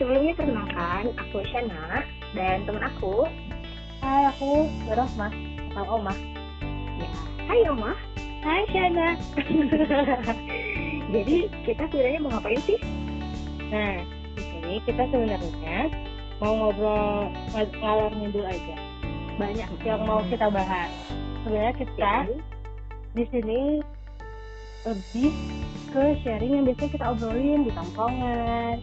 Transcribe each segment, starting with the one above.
ya sebelumnya perkenalkan, aku Shana dan teman aku. Hai, aku Rohmah atau Omah. Ya, Hai Oma. Hai Shana. Jadi kita sebenarnya mau ngapain sih? Nah, di sini kita sebenarnya mau ngobrol ng- ngalor ngidul aja. Banyak yang mau kita bahas. Sebenarnya kita Oke. di sini lebih ke sharing yang biasanya kita obrolin di tongkongan.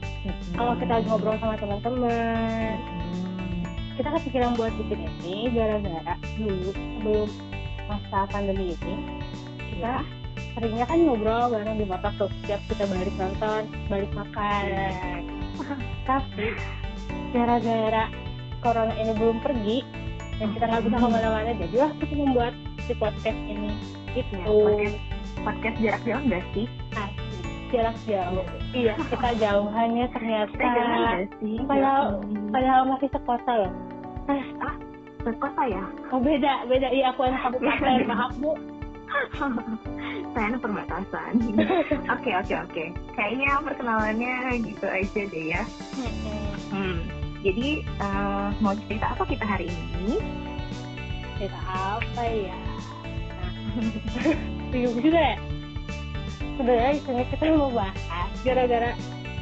Kalau kita lagi ngobrol sama teman-teman, Hmm. kita kepikiran buat bikin ini gara-gara dulu sebelum masa pandemi ini kita seringnya kan ngobrol bareng di motor tuh setiap kita balik nonton balik makan tapi gara-gara corona ini belum pergi dan kita nggak bisa ke mana-mana jadilah kita membuat si podcast ini gitu Ya, podcast, podcast jarak jauh nggak sih? Asik. Jarak jauh iya kita jauhannya ternyata sih? Padahal- padahal masih sekota loh Sekota ya? Oh beda, beda. Iya aku anak kabupaten, maaf bu. Saya anak perbatasan. Oke, oke, oke. Kayaknya perkenalannya gitu aja deh ya. Hmm. Jadi, eh, mau cerita apa kita hari ini? Cerita apa ya? Nah, bingung juga ya. Sebenarnya di sini kita mau bahas gara-gara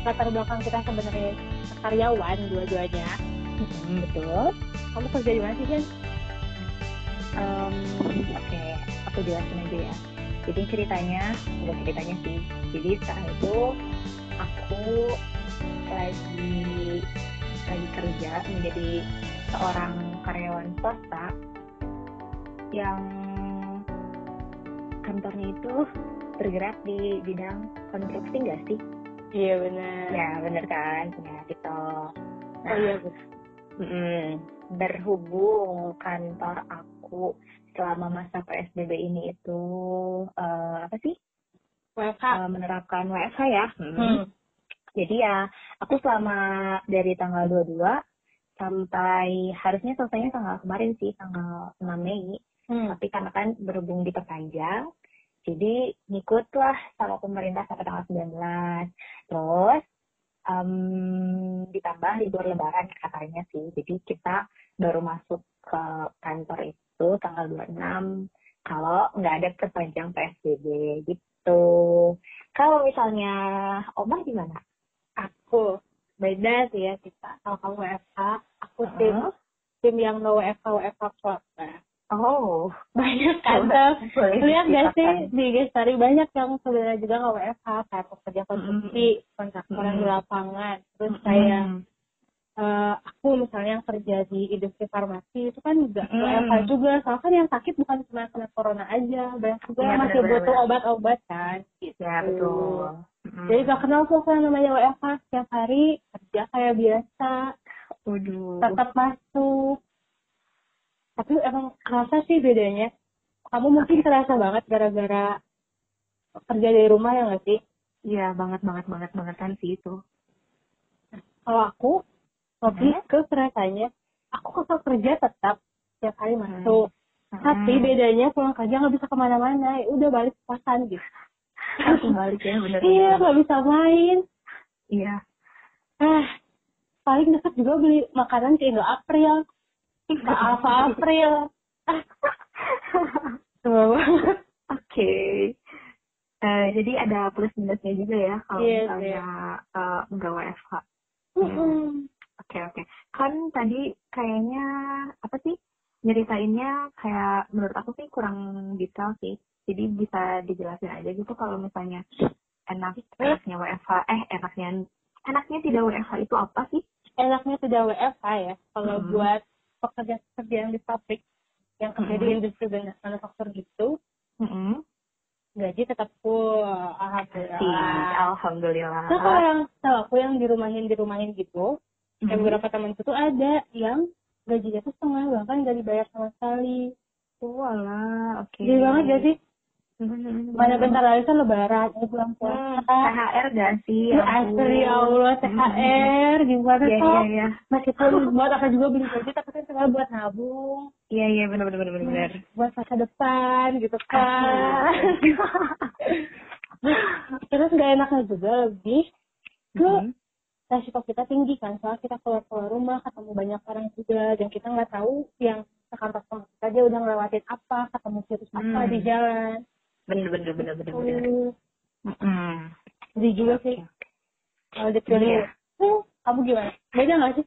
latar belakang kita sebenarnya karyawan dua-duanya. Hmm, betul. Kamu kerja di mana sih Jen? Em, Oke, aku jelasin aja ya. Jadi ceritanya, bukan ceritanya sih. Jadi sekarang itu aku lagi lagi kerja menjadi seorang karyawan swasta yang kantornya itu bergerak di bidang konstruksi nggak sih? Iya benar. Ya bener kan, ya gitu. Oh iya. Mm, berhubung kantor aku selama masa PSBB ini itu eh, apa sih WFH. Eh, menerapkan WFH ya. Mm. Hmm. Jadi ya aku selama dari tanggal 22 sampai harusnya selesainya tanggal kemarin sih tanggal 6 Mei. Hmm. Tapi karena kan berhubung diperpanjang, jadi ngikutlah sama pemerintah sampai tanggal 19. Terus em, ditambah libur lebaran katanya sih. Jadi kita baru masuk ke kantor itu tanggal 26 kalau nggak ada perpanjang PSBB gitu. Kalau misalnya Omah gimana? Aku beda sih ya kita. Kalau kamu WFH, aku tim Heeh. tim yang no WFH WFH swasta. Oh, Banyak boleh lihat gak sih di Gestari banyak yang sebenarnya juga nggak WFH kayak pekerja konstruksi kontraktor yang di Mm. lapangan terus Mm. kayak eh, aku misalnya yang kerja di industri farmasi itu kan juga Mm. WFH juga soalnya kan yang sakit bukan cuma kena corona aja banyak juga Iya, yang masih benar-benar. butuh obat-obat kan gitu. Ya betul. Mm. jadi gak kenal tuh kan namanya WFH setiap hari kerja kayak biasa Waduh. tetap masuk tapi emang kerasa sih bedanya kamu mungkin kerasa banget gara-gara kerja dari rumah ya nggak sih Iya banget banget banget banget kan sih itu. kalau aku lebih Hmm. ke kerasanya aku kalau kerja tetap setiap hari masuk Hmm. tapi bedanya pulang kerja nggak bisa ke mana-mana ya udah balik ke kosan gitu balik ya bener. iya nggak bisa main Iya. ah paling deket juga beli makanan ke Indo April ke Alfa April Sebel banget Oke. Eh, jadi ada plus minusnya juga ya kalau Iya, misalnya eh, nggak WFH. Oke oke. Kan tadi kayaknya apa sih nyeritainnya kayak menurut aku sih kurang detail sih. Jadi bisa dijelasin aja gitu kalau misalnya enak enaknya WFH eh enaknya enaknya tidak WFH itu apa sih? enaknya tidak WFH ya kalau Hmm. buat pekerja-pekerja yang di pabrik yang kerja di Hmm. industri dan manufaktur gitu Mm-mm. gaji tetap full Sih, alhamdulillah alhamdulillah. Terus kalau yang tahu aku yang dirumahin dirumahin gitu kayak Mhm. beberapa temanku tuh ada yang gajinya tuh setengah bahkan gak dibayar sama sekali Walah, oke. jadi banget gak sih Mhm. mana bentar lagi kan lebaran ini bulan Hmm, puasa THR gak sih? Ya, asli ya Allah THR gimana Iya, tuh iya, iya. meskipun buat aku juga beli baju tapi kan sebenarnya buat nabung Iya, iya, benar benar benar benar. buat masa depan gitu kan terus gak enaknya juga lebih ke Mhm. resiko kita tinggi kan soalnya kita keluar keluar rumah ketemu banyak orang juga dan kita nggak tahu yang sekantor sama kita dia udah ngelewatin apa ketemu virus apa Hmm. di jalan Bener bener bener bener bener. Hmm, Mhm. jadi juga sih kalau dipilih Iya. hmm, kamu gimana beda nggak sih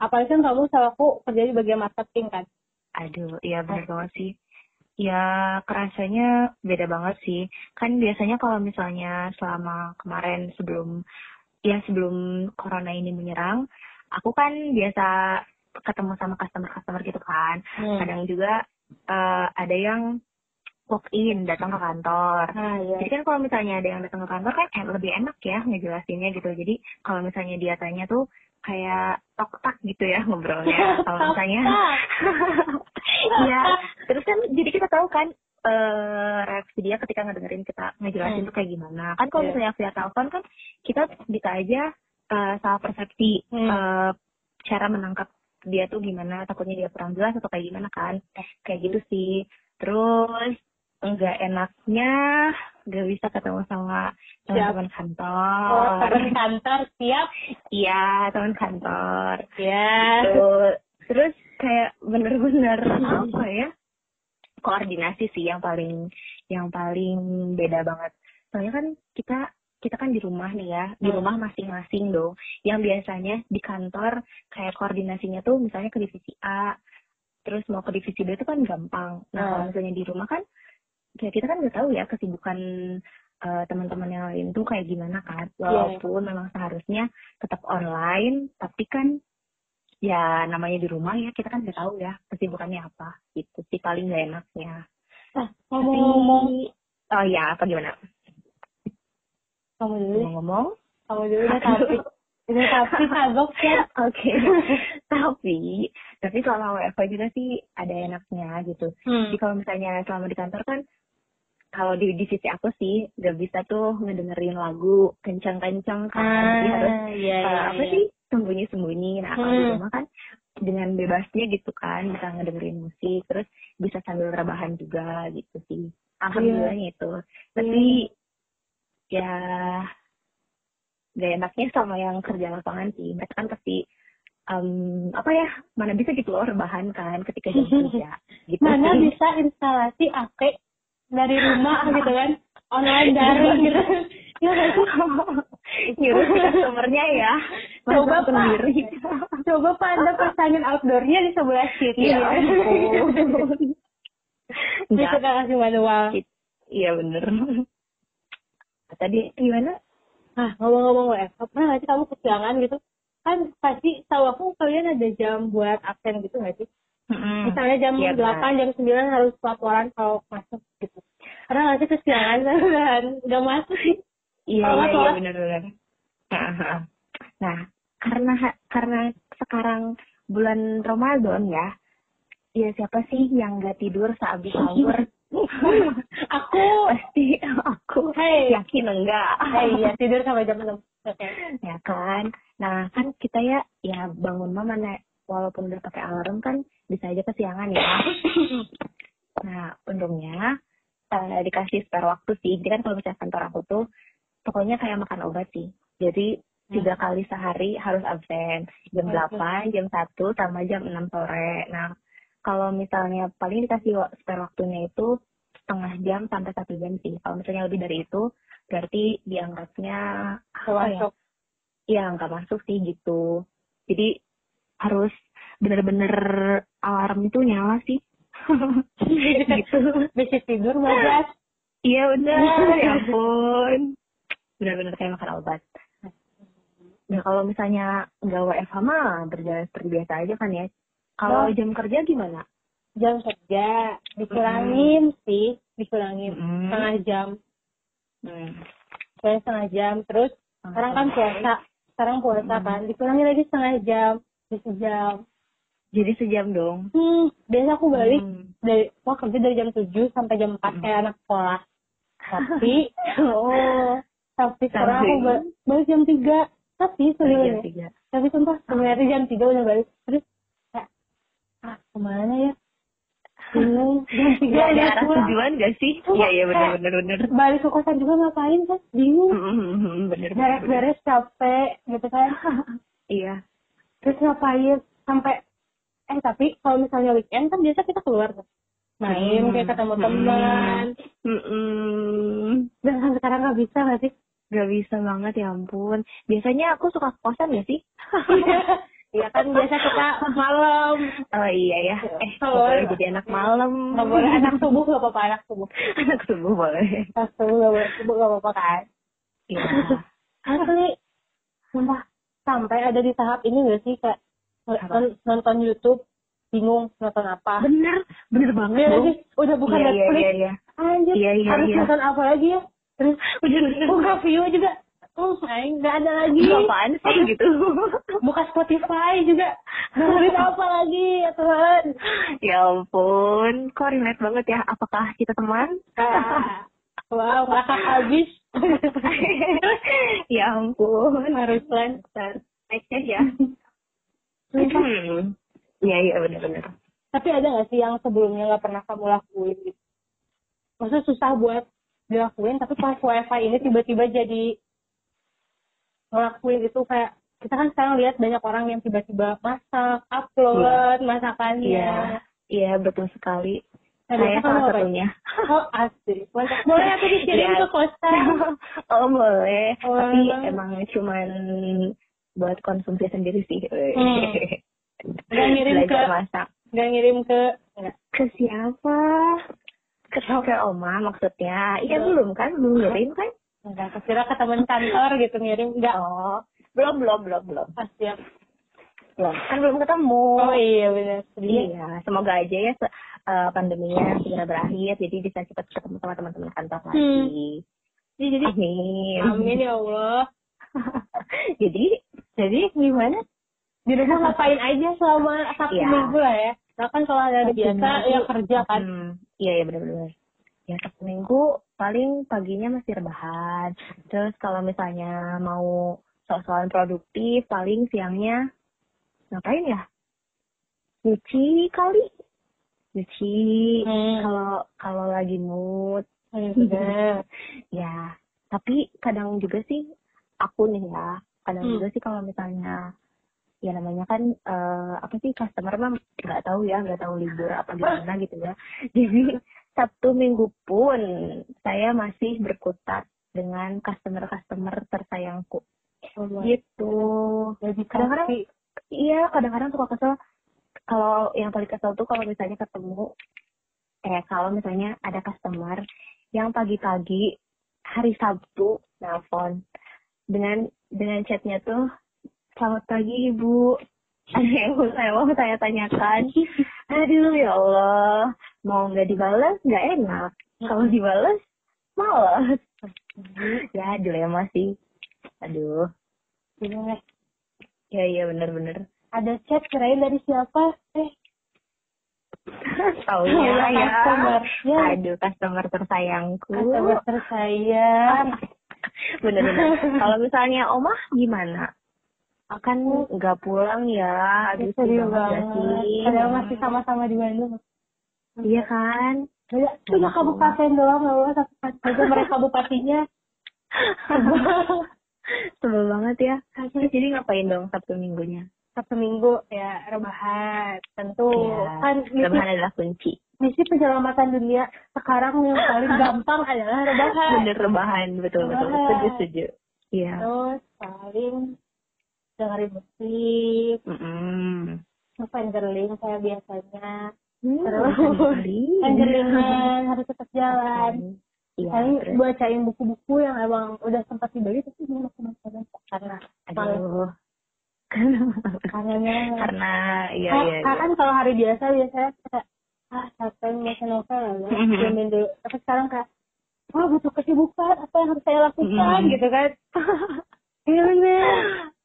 apalagi kan kamu sama aku kerja di bagian marketing kan Aduh, iya bener banget sih. Ya kerasanya beda banget sih. Kan biasanya kalau misalnya selama kemarin sebelum ya sebelum corona ini menyerang, aku kan biasa ketemu sama customer-customer gitu kan. hmm. Kadang juga eh, ada yang walk in datang ke kantor. nah iya Jadi kan kalau misalnya ada yang datang ke kantor kan eh, lebih enak ya ngejelasinnya gitu. Jadi kalau misalnya dia tanya tuh kayak tok tak gitu ya ngobrolnya. Kalau misalnya Iya, terus kan jadi kita tahu kan eh reaksi dia ketika ngedengerin kita ngejelasin Hmm. tuh kayak gimana. Kan kalau Iya. misalnya via telepon kan kita bisa aja eh, salah persepsi Hmm. eh, cara menangkap dia tuh gimana, takutnya dia kurang jelas atau kayak gimana kan. Kayak gitu sih. Terus enggak enaknya gak bisa ketemu sama teman-teman oh kantor. teman kantor siap Iya, teman kantor. ya Terus, terus kayak bener-bener apa ya koordinasi sih yang paling yang paling beda banget soalnya kan kita kita kan di rumah nih ya di Hmm. rumah masing-masing dong yang biasanya di kantor kayak koordinasinya tuh misalnya ke divisi A terus mau ke divisi B itu kan gampang nah kalau Hmm. misalnya di rumah kan ya kita kan nggak tahu ya kesibukan eh, teman-teman yang lain tuh kayak gimana kan. Walaupun memang seharusnya tetap online tapi kan ya namanya di rumah ya kita kan nggak tahu ya kesibukannya apa. Itu sih paling gak enaknya. Nah, ngomong-ngomong. Tapi- oh ya apa gimana? Kamu dulu. Ngomong kamu dulu deh tapi udah tapi kagok kan oke. Tapi tapi selama WFH juga sih ada enaknya gitu. Hmm. jadi kalau misalnya selama di kantor kan kalau di divisi aku sih gak bisa tuh ngedengerin lagu kencang-kencang kan. Jadi harus ah iya iya apa iya. sih sembunyi-sembunyi nah kalau di Hmm. rumah kan dengan bebasnya gitu kan bisa ngedengerin musik terus bisa sambil rebahan juga gitu sih. Alhamdulillahnya itu. Tapi ya gak enaknya sama yang kerja lapangan sih. Mereka kan pasti em, apa ya mana bisa gitu loh rebahan kan ketika jam kerja gitu. Mana sih. bisa instalasi AC dari rumah gitu kan. Online daring gitu. Ya nyuruh si customernya ya. Coba, sendiri. Coba pak anda pasangin outdoornya di sebelah sini. Ya bisa kan kasih manual. Iya bener. Tadi gimana? nah ngomong-ngomong WFH pernah nggak sih kamu kesiangan gitu? Kan pasti tahu aku kalian ada jam buat absen gitu nggak sih misalnya jam Iya, delapan jam sembilan harus laporan kalau masuk gitu. Nggak sih kesiangan kan? Nggak masuk. Sih Iya iya iya benar-benar. Nah, karena karena sekarang bulan Ramadan ya, ya siapa sih yang nggak tidur sehabis sahur? aku. Pasti aku. Hei. yakin enggak. eh iya tidur sampai jam enam. Oke ya kan. Nah kan kita ya ya bangun mama nek walaupun udah pakai alarm kan bisa aja kesiangan ya. Nah, untungnya eh, dikasih spare waktu sih. Jadi kan kalau misalnya kantor aku tuh, pokoknya kayak makan obat sih. Jadi tiga kali sehari harus absen. Jam Hmm. 8, jam 1, sama jam 6 sore. Nah, kalau misalnya paling dikasih spare waktunya itu setengah jam sampai satu jam sih. Kalau misalnya lebih dari itu, berarti dianggapnya apa ya? termasuk Iya, nggak masuk sih gitu. Jadi harus bener-bener alarm itu nyala sih. gitu. bisa tidur bablas Iya benar, ya ampun. Benar-benar kayak makan obat. Nah kalau misalnya nggak WFH mah berjalan seperti biasa aja kan ya. Kalau Oh. jam kerja gimana? jam kerja dikurangin sih dikurangin Mm. setengah jam Hmm. Soalnya setengah jam terus sekarang kan puasa sekarang puasa Hmm. kan dikurangi lagi setengah jam sejam Jadi sejam dong. hmm biasa aku balik Hmm. dari wah kerja dari jam 7 sampai jam 4 Hmm. kayak anak sekolah tapi oh tapi sekarang aku ba- balik jam 3 tapi Jam sebenarnya tiga. tapi sumpah sebenarnya jam 3 udah balik terus kayak ah ke mana ya bingung jam 3 Gak ada udah arah pulang tujuan gak sih? Iya iya benar benar benar. balik ke kosan juga ngapain kan bingung Hmm, Bener bener. beres-beres capek gitu kan Iya. Terus ngapain sampai eh tapi kalau misalnya weekend kan biasa kita keluar tuh main Hmm. kayak ketemu teman Hmm. dan sampai sekarang nggak bisa nggak sih Gak bisa banget ya ampun. Biasanya aku suka kosan gak sih? Iya kan biasa kita malam Oh iya ya. Eh, Oh, nggak boleh iya. jadi anak malam. nggak boleh anak subuh nggak apa-apa anak subuh anak subuh boleh. anak subuh nggak boleh subuh nggak apa-apa kan Iya. asli sumpah sampai ada di tahap ini nggak sih kayak nonton, nonton YouTube bingung nonton apa bener, bener banget. Bung. sih udah bukan iya, iya, Netflix iya, iya. anjir Iya, iya, harus iya. nonton apa lagi ya terus buka view juga oh aing nggak ada lagi apaan sih gitu? buka Spotify juga dengerin apa lagi ya Tuhan ya ampun, kok relate banget ya? Apakah kita teman? Wow habis ya ampun. harus lan Next ya. Hmm. Iya, iya bener-bener. tapi ada nggak sih yang sebelumnya nggak pernah kamu lakuin gitu maksudnya susah buat dilakuin tapi pas wifi ini tiba-tiba jadi ngelakuin itu kayak kita kan sekarang lihat banyak orang yang tiba-tiba masak upload masakannya Iya, iya betul sekali. Saya salah satunya. Oh asik. Mantap. Boleh aku dikirim Iya. ke kosan? oh boleh, Oh. tapi emang cuman buat konsumsi sendiri sih. Hmm. Nggak ngirim ke- masak. Nggak ngirim ke nggak. Ke siapa? Ke ke oma maksudnya. Iya Oh. belum kan? Belum ngirim kan? Enggak, kira ke teman kantor gitu ngirim. Enggak. Oh, belum belum belum belum. Ah, siap. Belum. Kan belum ketemu. Oh iya benar. Sedih. Iya, semoga aja ya se- eh, pandeminya segera berakhir, jadi bisa cepat ketemu sama teman-teman kantor Hmm. lagi. Jadi, jadi Amin. amin ya Allah. jadi, Jadi gimana? Di rumah ngapain aja selama satu Iya. minggu lah ya? Nah kan kalau ada biasa ya kerja kan. hmm, iya iya benar-benar. Ya Sabtu Minggu paling paginya masih rebahan. Terus kalau misalnya mau soal-soal produktif, paling siangnya ngapain ya? Nyuci kali. Nyuci. Hmm. Kalau kalau lagi mood Hmm, benar. Ya, tapi kadang juga sih aku nih ya, kadang Hmm. juga sih kalau misalnya ya namanya kan eh, apa sih customer mah nggak tahu ya, nggak tahu libur apa gimana gitu ya. Jadi Sabtu Minggu pun saya masih berkutat dengan customer-customer tersayangku. Allah. Gitu. Jadi Kadang-kadang. Iya kadang-kadang suka kesel. Kalau yang paling kesel tuh kalau misalnya ketemu eh kalau misalnya ada customer yang pagi-pagi hari Sabtu nelfon dengan dengan chatnya tuh selamat pagi ibu. Ada yang saya mau saya tanyakan aduh ya Allah mau nggak dibalas nggak enak. Kalau dibalas malas ya dilema sih. Aduh. Gimana? Ya iya bener-bener Ada chat kirain dari siapa? Eh, Taunya Ya, ya. customer. Ya. Aduh, customer tersayangku. customer tersayang. Bener-bener. Kalau misalnya Omah gimana? Akan nggak pulang ya. Aduh, Sedih banget sih? Padahal masih sama-sama di Bandung. Iya kan? Beda, cuma kabupaten doang loh, satu aja mereka bupatinya. Sebel banget ya. Terus jadi ngapain dong Sabtu minggunya? Sabtu Minggu ya rebahan. Tentu Ya, kan misi, rebahan adalah kunci. misi penyelamatan dunia sekarang yang paling gampang adalah rebahan. Bener rebahan, betul betul. Rebahan. Setuju setuju. Iya. Terus paling dengerin musik, Mm-mm. pengerling kayak biasanya. Hmm, Terus pengerlingan harus tetap jalan. Iya, terus. bacain buku-buku yang emang udah sempat dibeli tapi belum aku baca karena Aduh. kangennya karena iya iya, iya. kan kalau hari biasa biasanya kayak ah capek baca novel ya diamin dulu tapi sekarang kayak wah butuh kesibukan apa yang harus saya lakukan Mhm. gitu kan iya bener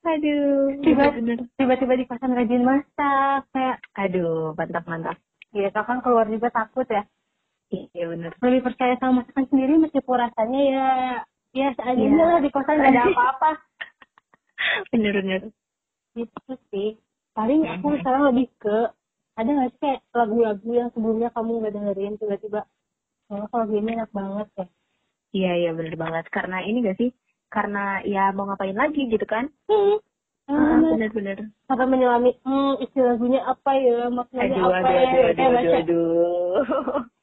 Aduh, Tiba- bener. tiba-tiba di kosan rajin masak kayak Aduh, mantap mantap. biasa kan keluar juga takut ya Iya bener. lebih percaya sama masakan sendiri meskipun rasanya ya ya seadanya Iya. lah di kosan gak ada apa-apa bener bener. gitu sih paling aku Mhm. sekarang lebih ke ada nggak sih kayak lagu-lagu yang sebelumnya kamu nggak dengerin tiba-tiba oh kalau gini enak banget ya Iya iya bener banget. Karena ini gak sih? Karena ya mau ngapain lagi gitu kan? hmm. Ah, Ah, bener bener. sampai menyelami hmm isi lagunya apa ya maknanya Aduh apa aduh ya aduh aduh aduh aduh.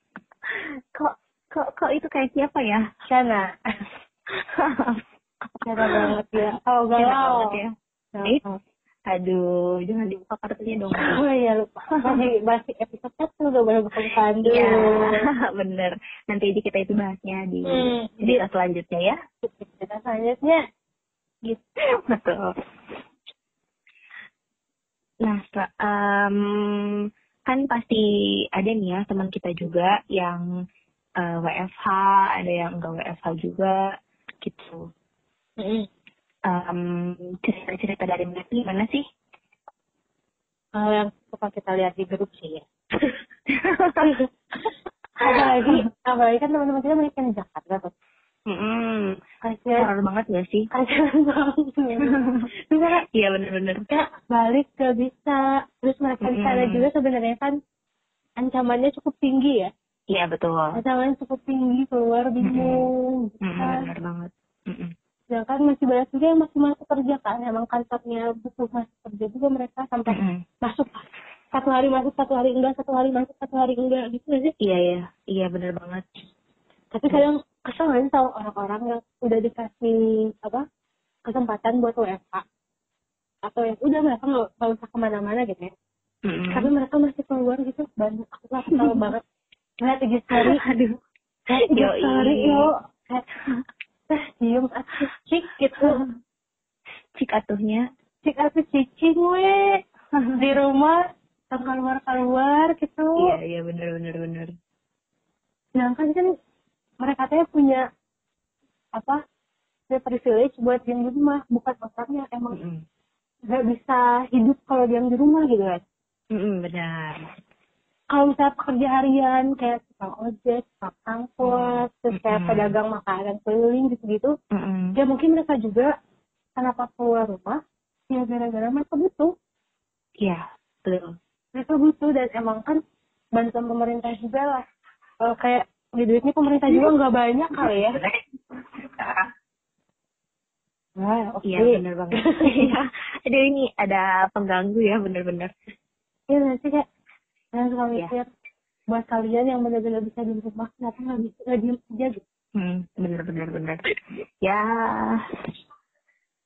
kok kok kok itu kayak siapa ya? Shana Shana banget ya Enak galau ya. Ih. Aduh, jangan dibuka kartunya dong. Oh iya lupa. Masih masih episode satu udah boleh buka pandu. Iya, bener. Nanti aja kita itu bahasnya di Hmm. cerita selanjutnya ya. Kita selanjutnya. Gitu. Betul. Nah, em, kan pasti ada nih ya teman kita juga yang eh, WFH, ada yang enggak WFH juga, gitu. Mm-mm. Em, cerita-cerita dari mereka gimana sih? Kalau yang suka kita lihat di grup sih ya. apalagi apalagi kan teman-teman kita mereka di Jakarta tuh. Mm-mm. Kasihan Horor banget gak sih? kasihan banget. Kan Iya bener-bener. kayak balik gak bisa. Terus mereka di sana juga sebenarnya kan ancamannya cukup tinggi ya. Iya betul. Ancamannya cukup tinggi keluar bingung. gitu Mm-mm, kan. bener banget. Mm-mm. sedangkan masih banyak juga yang masih masuk kerja kan emang kantornya butuh masuk kerja juga mereka sampai Mm-mm. masuk satu hari masuk satu hari enggak satu hari masuk satu hari enggak gitu aja Iya iya, iya bener banget. tapi kadang kesel kan sama orang-orang yang udah dikasih apa kesempatan buat WFH atau yang udah mereka nggak nggak usah ke mana-mana gitu ya Mm-mm. tapi mereka masih keluar gitu banyak aku lah kesel banget ngeliat tiga story Aduh. Yoi. story yo eh diem atuh cik gitu Cik atuhnya. cik aku cicing we di rumah keluar keluar gitu Iya iya bener bener bener. sedangkan kan mereka teh punya apa punya privilege buat diam di rumah bukan orangnya emang Mm-mm. nggak bisa hidup kalau diam di rumah gitu kan Mm-mm, benar. kalau misalnya pekerja harian kayak tukang ojek tukang angkot terus kayak Mm-mm. pedagang makanan keliling gitu gitu Mm-mm. ya mungkin mereka juga kenapa keluar rumah ya gara-gara mereka butuh Iya betul. mereka butuh dan emang kan bantuan pemerintah juga lah kalau kayak di duitnya pemerintah juga nggak banyak kali ya Wah, oke. Iya bener banget. Iya. Aduh ini ada pengganggu ya bener-bener. Iya nanti kayak yang suka Iya. mikir buat kalian yang benar-benar bisa di rumah kenapa nggak bisa nggak diem aja gitu Hmm, bener bener. Ya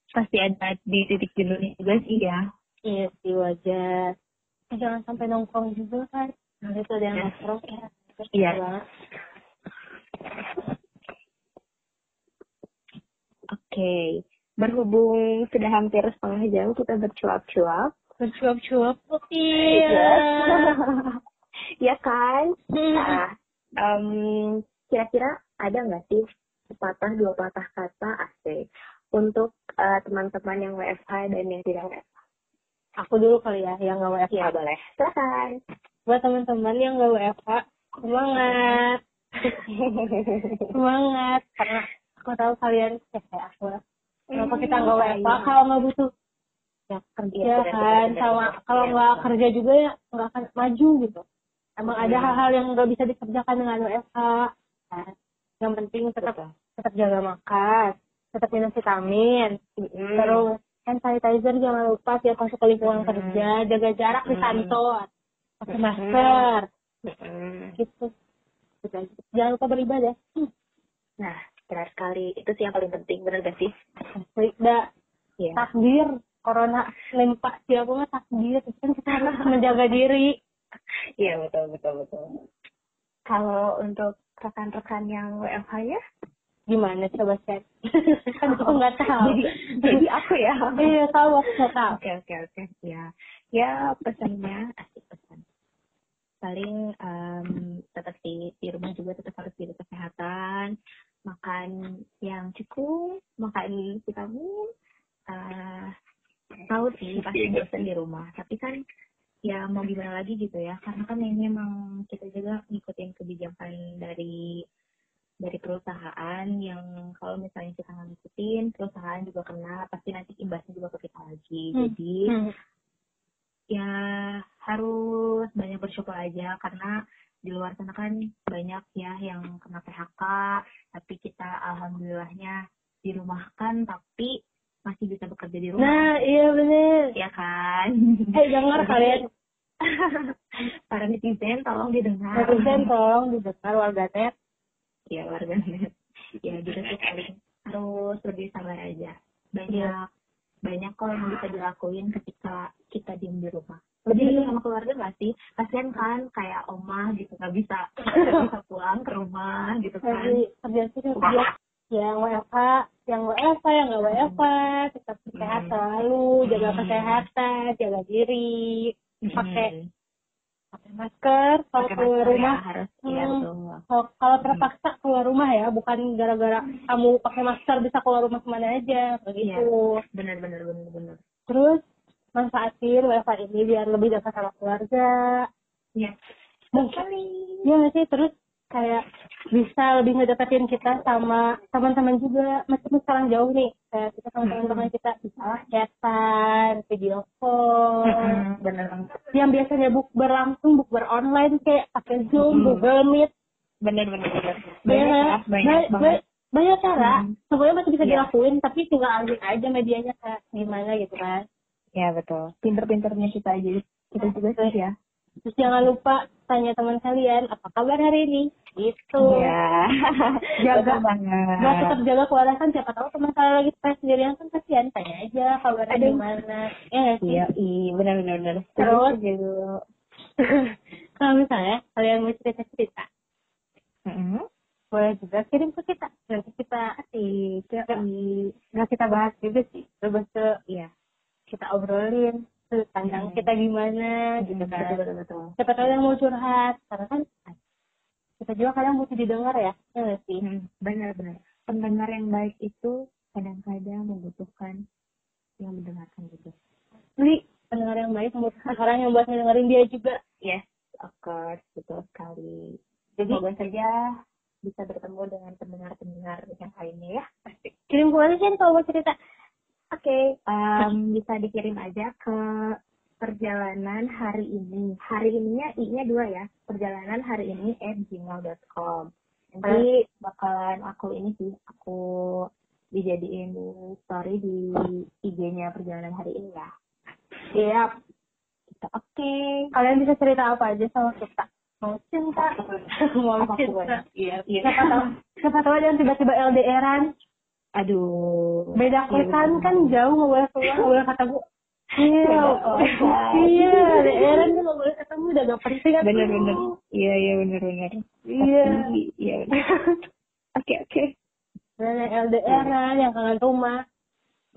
pasti ada di titik jenuhnya juga sih ya. iya sih wajar jangan sampai nongkrong juga kan nanti tuh ada yang Iya. nongkrong ya Iya. Oke, berhubung sudah hampir setengah jam kita bercuap-cuap. bercuap-cuap Iya. iya ya kan? Hmm. Nah, em, kira-kira ada nggak sih sepatah dua patah kata asik untuk eh, teman-teman yang WFH dan yang tidak WFH? aku dulu kali ya yang nggak WFH Ya boleh. Silakan. buat teman-teman yang nggak WFH semangat semangat karena aku tahu kalian ya, kayak aku lah kenapa kita nggak WFH kalau nggak butuh ya kerja Iya, benar, kan sama benar. kalau Iya. nggak kerja juga ya nggak akan maju gitu emang ada Hmm. hal-hal yang nggak bisa dikerjakan dengan WFH kan yang penting tetap Betul. tetap jaga makan tetap minum vitamin Mm. terus hand sanitizer jangan lupa tiap masuk ke lingkungan Hmm. kerja jaga jarak di Hmm. kantor pakai Hmm. masker Mm. gitu. Jangan lupa beribadah hmm. Nah, benar sekali. Itu sih yang paling penting, benar gak sih? asli dah Iya. takdir corona limpa siapa mah takdir kan kita harus menjaga diri Iya, betul, betul, betul. Kalau untuk rekan-rekan yang WFH ya, gimana coba cek kan aku nggak tahu jadi, jadi aku ya. iya tahu aku nggak tahu Oke, oke, oke. Ya, ya pesannya asik. Paling em, tetap di, di rumah juga tetap harus jaga kesehatan, makan yang cukup, makan vitamin, eh, tahu sih pasti bosan di rumah tapi kan ya mau gimana lagi gitu ya karena kan ini emang kita juga ngikutin kebijakan dari dari perusahaan yang kalau misalnya kita nggak ngikutin perusahaan juga kena pasti nanti imbasnya juga ke kita lagi Hmm. jadi Hmm. ya harus banyak bersyukur aja karena di luar sana kan banyak ya yang kena PHK tapi kita alhamdulillahnya dirumahkan tapi masih bisa bekerja di rumah Nah, iya bener. ya kan Eh, dengar kalian. para netizen tolong didengar Netizen tolong didengar warganet. ya warga net ya gitu sih paling harus lebih sabar aja banyak banyak kok yang bisa dilakuin ketika kita diem di rumah lebih dekat sama keluarga nggak sih kasian kan kayak oma gitu nggak bisa nggak bisa pulang ke rumah gitu kan kerja sih kerja yang WFH, yang WFH, yang nggak WFH, tetap sehat Hmm. selalu, jaga Hmm. kesehatan, jaga diri, pakai Mm-mm. pakai masker kalau Pakai keluar masker ya, rumah. harus iya Hmm. Kalau, kalau terpaksa keluar rumah ya, bukan gara-gara kamu pakai masker bisa keluar rumah ke mana aja, begitu. benar benar benar benar Terus manfaatin WFH ini biar lebih dekat sama keluarga. ya Dan Iya nggak sih? Terus kayak bisa lebih ngedeketin kita sama teman-teman juga. Meskipun sekarang jauh nih kayak kita sama Hmm. teman-teman kita bisa chatan video call. Benar banget. Yang biasanya buk berlangsung buk beronline kayak pakai zoom Hmm. google meet. Benar benar benar banyak banyak ya, banyak ba- banget. ba- banyak cara. Hmm. semuanya masih bisa Iya. dilakuin tapi tinggal ambil aja medianya kayak gimana gitu kan ya betul pinter-pinternya kita aja kita juga sih ya terus jangan lupa tanya teman kalian apa kabar hari ini gitu Iya. Jaga. Banget. Gak tetap jaga keluarga kan siapa tahu teman kalian lagi stres sendirian kan kasihan tanya aja kabarnya Aduh. gimana ya nggak sih Iya, iya, benar benar benar. Terus? gitu. kalau misalnya kalian mau cerita cerita Heeh. boleh juga kirim ke kita nanti kita Asik. nggak nggak kita bahas juga sih lebih ke Iya. Kita obrolin sudut pandang Hmm. kita gimana gitu Betul kan betul betul. siapa tahu yang mau curhat karena kan kita juga kadang butuh didengar ya ya sih Hmm, Benar benar. Pendengar yang baik itu kadang-kadang membutuhkan yang mendengarkan juga. Beli pendengar yang baik membutuhkan orang yang buat ngedengerin dia juga Yes, of course, betul sekali. jadi Semoga saja bisa bertemu dengan pendengar-pendengar yang lainnya ya. Kirim ke sih kalau mau cerita Oke, em, bisa dikirim aja ke perjalanan hari ini. Hari ininya i-nya dua ya. Perjalanan hari ini at gmail.com. Nanti bakalan aku ini sih, aku dijadiin story di IG-nya perjalanan hari ini ya. siap Gitu. Oke. kalian bisa cerita apa aja sama kita mau cinta mau cinta Iya, iya. siapa tahu siapa tahu yang tiba-tiba LDRan Aduh. beda Iya, kosan bener. kan jauh nggak boleh keluar nggak boleh ketemu iya kosan. iya LDRan tuh nggak boleh ketemu udah gak penting kan Bener bener. Iya iya bener bener. iya Iya. Oke oke. dan yang LDRan yang kangen rumah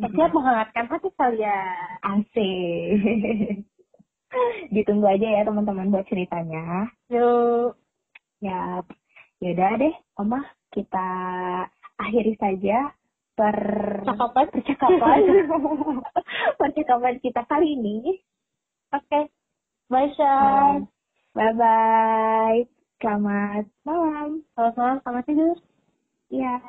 siap menghangatkan hati kalian Asik. Ditunggu aja ya teman-teman buat ceritanya. yuk Ya, yaudah deh, Oma, kita akhiri saja per cakapan percakapan percakapan kita kali ini. oke bye Shay Bye bye. Selamat malam. selamat malam selamat tidur Ya.